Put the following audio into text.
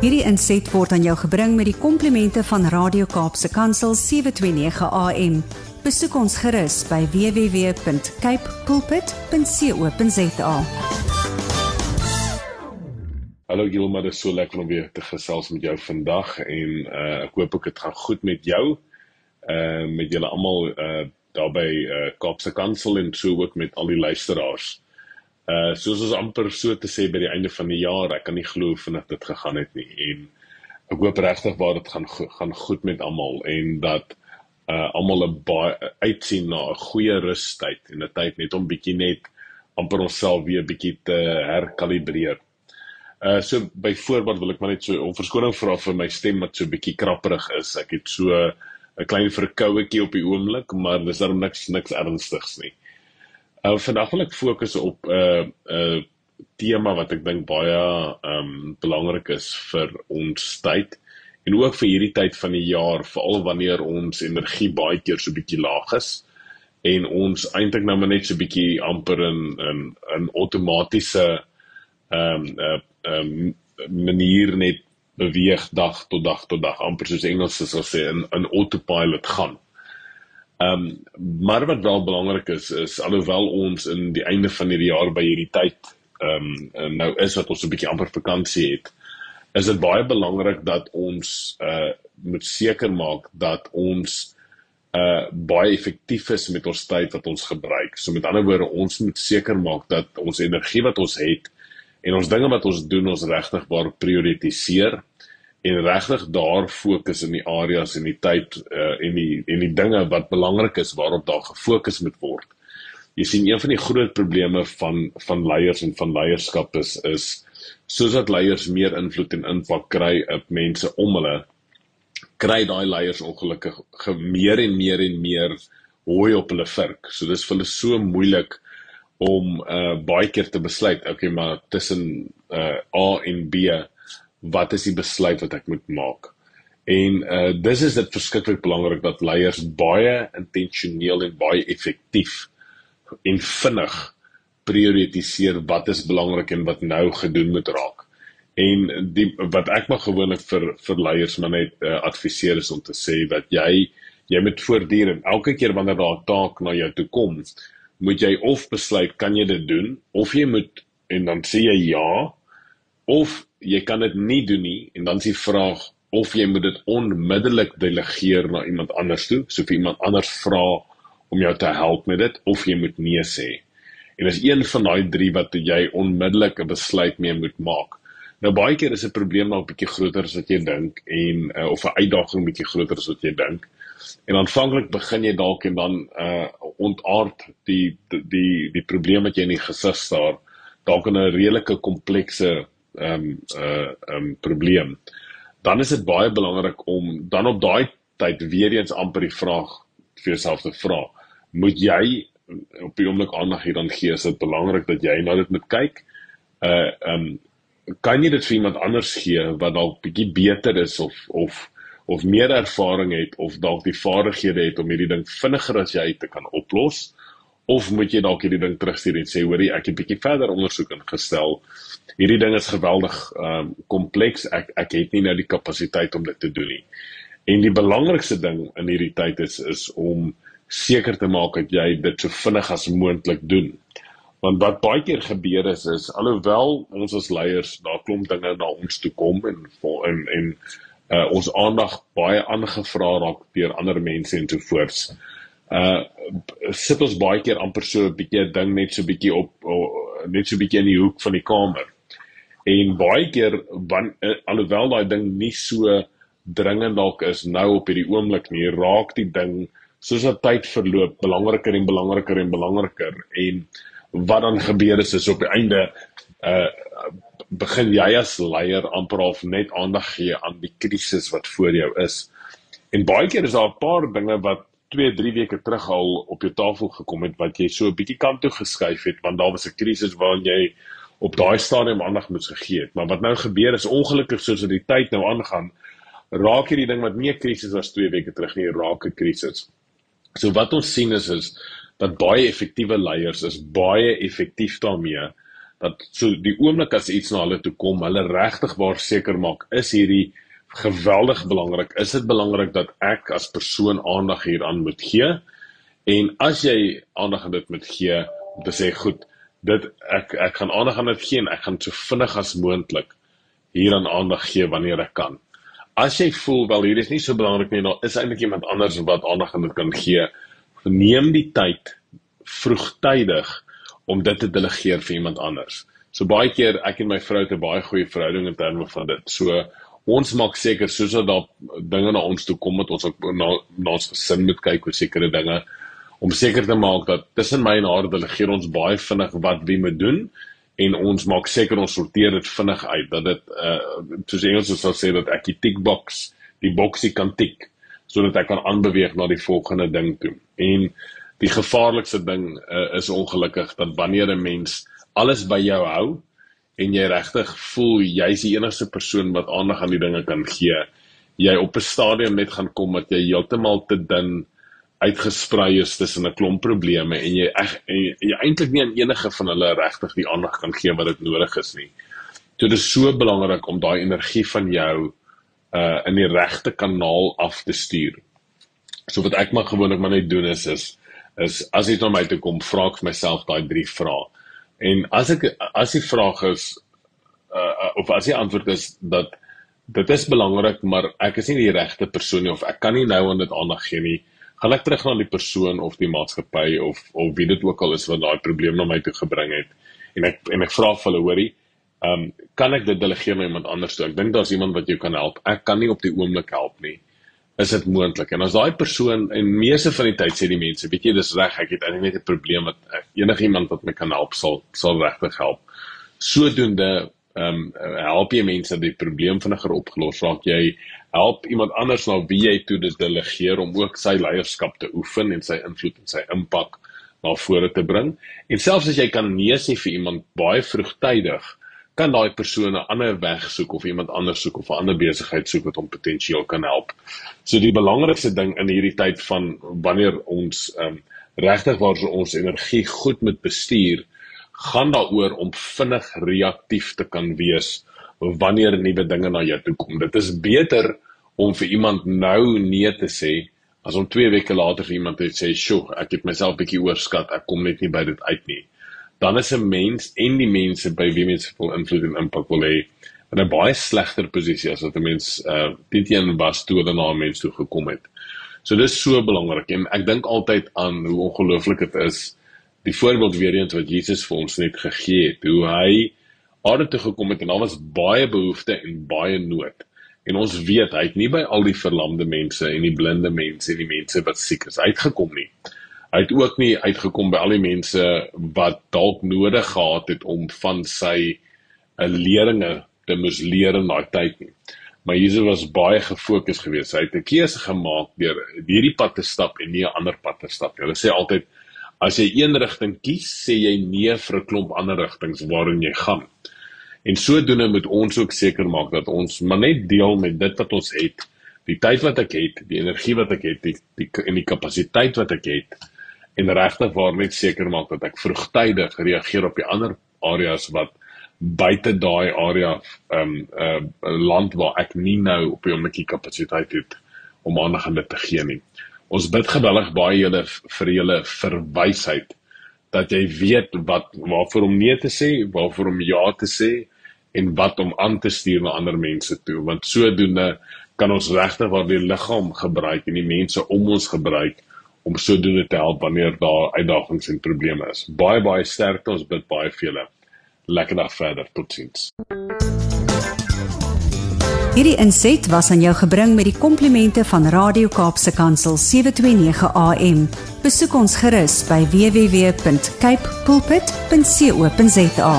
Hierdie inset word aan jou gebring met die komplimente van Radio Kaapse Kansel 729 AM. Besoek ons gerus by www.cape pulpit.co.za. Hallo Gilma, dit is so lekker om weer te gesels met jou vandag en uh, ek hoop ook dit gaan goed met jou. Uh met julle almal uh daar by uh, Kaapse Kansel en so ook met al die luisteraars. Uh soos ons amper so te sê by die einde van die jaar, ek kan nie glo vinnig dit gegaan het nie en ek hoop regtig waar dit gaan gaan goed met almal en dat uh almal 'n baie uitsien na 'n goeie rustyd en 'n tyd net om bietjie net amper onsself weer bietjie te herkalibreer. Uh so byvoorbeeld wil ek maar net so om verskoning vra vir my stem wat so bietjie krapperig is. Ek het so 'n klein verkouetjie op die oomblik, maar dis dan niks niks ernstigs nie. Uh vandag wil ek fokus op 'n uh, 'n uh, tema wat ek dink baie um belangrik is vir ons tyd en ook vir hierdie tyd van die jaar, veral wanneer ons energie baie keer so bietjie laag is en ons eintlik nou net so bietjie amper in in 'n outomatiese um 'n uh, um, manier net beweeg dag tot dag tot dag amper soos Engels sal sê in 'n autopilot gaan. Ehm um, maar wat wel belangrik is is alhoewel ons in die einde van hierdie jaar by hierdie tyd ehm um, nou is wat ons 'n bietjie amper vakansie het, is dit baie belangrik dat ons uh moet seker maak dat ons uh baie effektief is met ons tyd wat ons gebruik. So met ander woorde, ons moet seker maak dat ons energie wat ons het en ons dinge wat ons doen, ons regtig waar prioritiseer en regtig daar fokus in die areas en die tyd uh, en die en die dinge wat belangrik is waarop daar gefokus moet word. Jy sien een van die groot probleme van van leiers en van leierskap is is soos dat leiers meer invloed en impak kry op mense om hulle kry daai leiers ongelukkig meer en meer en meer hooi op hulle vurk. So dis vir hulle so moeilik om uh baie keer te besluit, okay, maar tussen uh A en B wat is die besluit wat ek moet maak? En uh dis is dit verskriklik belangrik dat leiers baie intentioneel en baie effektief en vinnig prioritiseer wat is belangrik en wat nou gedoen moet raak. En die wat ek maar gewoonlik vir vir leiers maar net uh, adviseer is om te sê dat jy jy moet voortdurend elke keer wanneer daar 'n taak na jou toe kom, moet jy of besluit kan jy dit doen of jy moet en dan sê jy ja of jy kan dit nie doen nie en dan is die vraag of jy moet dit onmiddellik delegeer na iemand anders toe, so vir iemand anders vra om jou te help met dit of jy moet nee sê. En dis een van daai drie wat jy onmiddellik 'n besluit mee moet maak. Nou baie keer is 'n probleem dalk bietjie groter as wat jy dink en uh, of 'n uitdaging bietjie groter as wat jy dink. En aanvanklik begin jy dalk en dan uh ontaard die die die, die probleem wat jy in die gesig staar dalk in 'n redelike komplekse ehm um, uh um, probleem. Dan is dit baie belangrik om dan op daai tyd weer eens amper die vraag vir jouself te vra. Moet jy op die oomblik aandag hier dan gee? Is dit belangrik dat jy nou dit moet kyk? Uh ehm um, kan jy dit vir iemand anders gee wat dalk bietjie beter is of of of meer ervaring het of dalk die vaardighede het om hierdie ding vinniger as jy te kan oplos? Of moet jy dalk hierdie ding terugstuur en sê hoorie ek het 'n bietjie verder ondersoek ingestel hierdie ding is geweldig ehm um, kompleks. Ek ek het nie nou die kapasiteit om dit te doen nie. En die belangrikste ding in hierdie tyd is is om seker te maak dat jy dit so vinnig as moontlik doen. Want wat baie keer gebeur is is alhoewel ons as leiers daar klomp dinge na ons toe kom en en en uh, ons aandag baie aangevra raak deur ander mense en so voorts. Uh sit ons baie keer amper so 'n bietjie ding net so bietjie op uh, net so bietjie in die hoek van die kamer. En baie keer wan, uh, alhoewel daai ding nie so dringend dalk is nou op hierdie oomblik nie raak die ding soos dat tyd verloop belangriker en belangriker en belangriker. En wat dan gebeur is is op die einde uh begin jy as leier amper half net aandag gee aan die krisis wat voor jou is. En baie keer is daar 'n paar dinge wat 2 3 weke terug al op jou tafel gekom het wat jy so 'n bietjie kant toe geskuif het want daar was 'n krisis waarin jy op daai stadium aandag moes gegee het. Maar wat nou gebeur is ongelukkig soos dit die tyd nou aangaan, raak hierdie ding wat nie 'n krisis was 2 weke terug nie, raak 'n krisis. So wat ons sien is is dat baie effektiewe leiers is baie effektief daarmee dat so die oomblik as iets na hulle toe kom, hulle regtig waar seker maak is hierdie geweldig belangrik. Is dit belangrik dat ek as persoon aandag hieraan moet gee? En as jy aandag aan dit moet gee, om te sê goed, dit ek ek gaan aandag aan dit gee en ek gaan so vinnig as moontlik hieraan aandag gee wanneer ek kan. As jy voel wel hier is nie so belangrik nie, daar is eintlik iemand anders wat aandag aan dit kan gee. Neem die tyd vroegtydig om dit te delegeer vir iemand anders. So baie keer ek en my vrou het 'n baie goeie verhouding in terme van dit. So ons maak seker soos dat daar dinge na ons toe kom met ons ook na, na ons gesin moet kyk oor sekere dinge om seker te maak dat tussen my en haar delegeer ons baie vinnig wat wie moet doen en ons maak seker ons sorteer dit vinnig uit dat dit uh soos Engels sal sê dat ek die tick box die boksie kan tik sodat ek kan aanbeweeg na die volgende ding toe. En die gevaarlikste ding uh, is ongelukkig dat wanneer 'n mens alles by jou hou en jy regtig voel jy's die enigste persoon wat aandag aan die dinge kan gee, jy op 'n stadium net gaan kom dat jy heeltemal te dun uitgesprei is tussen 'n klomp probleme en jy eg jy, eintlik nie aan enige van hulle regtig die aandag kan gee wat dit nodig is nie. So dit is so belangrik om daai energie van jou uh in die regte kanaal af te stuur. So wat ek maar gewoonlik maar net doen is is is as jy na my toe kom, vra ek vir myself daai drie vrae. En as ek as die vraag is uh of as die antwoord is dat dit is belangrik, maar ek is nie die regte persoon nie of ek kan nie nou aan dit aandag gee nie gaan ek terug na die persoon of die maatskappy of of wie dit ook al is wat daai probleem na my toe gebring het. En ek en ek vra vir hulle hoorie ehm um, kan ek dit delegeer na iemand anders toe? Ek dink daar's iemand wat jou kan help. Ek kan nie op die oomblik help nie is dit moontlik? En as daai persoon en meeste van die tyd sê die mense weet jy dis reg ek het eintlik net 'n probleem wat enigiemand wat my kan help sal sal regtig help. Sodoende ehm um, help jy mense dat die probleem vinniger opgelos raak. Jy help iemand anders na wie jy toe dit delegeer om ook sy leierskap te oefen en sy invloed en sy impak na vore te bring. En selfs as jy kan nee sê vir iemand baie vroegtydig, kan daai persoon 'n ander weg soek of iemand anders soek of 'n ander besigheid soek wat hom potensieel kan help. So die belangrikste ding in hierdie tyd van wanneer ons ehm um, regtig waar ons energie goed moet bestuur, gaan daaroor om vinnig reaktief te kan wees wanneer nuwe dinge na jou toe kom. Dit is beter om vir iemand nou nee te sê as om 2 weke later vir iemand te sê, "Sjoe, ek het myself bietjie oorskat, ek kom net nie by dit uit nie." Dan is 'n mens en die mense by wie mens vol invloed en impak wil hê in 'n baie slegter posisie as wat 'n mens uh dit een was toe hulle na 'n mens toe gekom het. So dis so belangrik en ek dink altyd aan hoe ongelooflik dit is die voorbeeld weer eens wat Jesus vir ons net gegee het, hoe hy aarde toe gekom het en daar was baie behoefte en baie nood. En ons weet hy het nie by al die verlamde mense en die blinde mense en die mense wat siek is uitgekom nie. Hy het ook nie uitgekom by al die mense wat dalk nodig gehad het om van sy eh, leringe te moes leer in daai tyd nie. Maar Jesus was baie gefokus geweest. Hy het 'n keuse gemaak deur hierdie pad te stap en nie 'n ander pad te stap nie. Hulle sê altyd as jy een rigting kies, sê jy nee vir 'n klomp ander rigtings waarin jy gaan. En sodoende moet ons ook seker maak dat ons maar net deel met dit wat ons het, die tyd wat ek het, die energie wat ek het, die, die en die kapasiteit wat ek het en regtig waar net seker maak dat ek vroegtydig reageer op die ander areas wat buite daai area ehm um, 'n uh, land waar ek nie nou op die oomblik die kapasiteit het om aandag aan dit te gee nie. Ons bid gewillig baie julle vir julle verwysheid dat jy weet wat waarvoor om nee te sê, waarvoor om ja te sê en wat om aan te stuur na ander mense toe want sodoende kan ons regtig waar die liggaam gebruik en die mense om ons gebruik om sodoende te help wanneer daar uitdagings en probleme is. Baie baie sterkte, ons bid baie vir julle. Lekker dag verder. Totsiens. Hierdie inset was aan jou gebring met die komplimente van Radio Kaapse Kansel 729 AM. Besoek ons gerus by www.cape pulpit.co.za.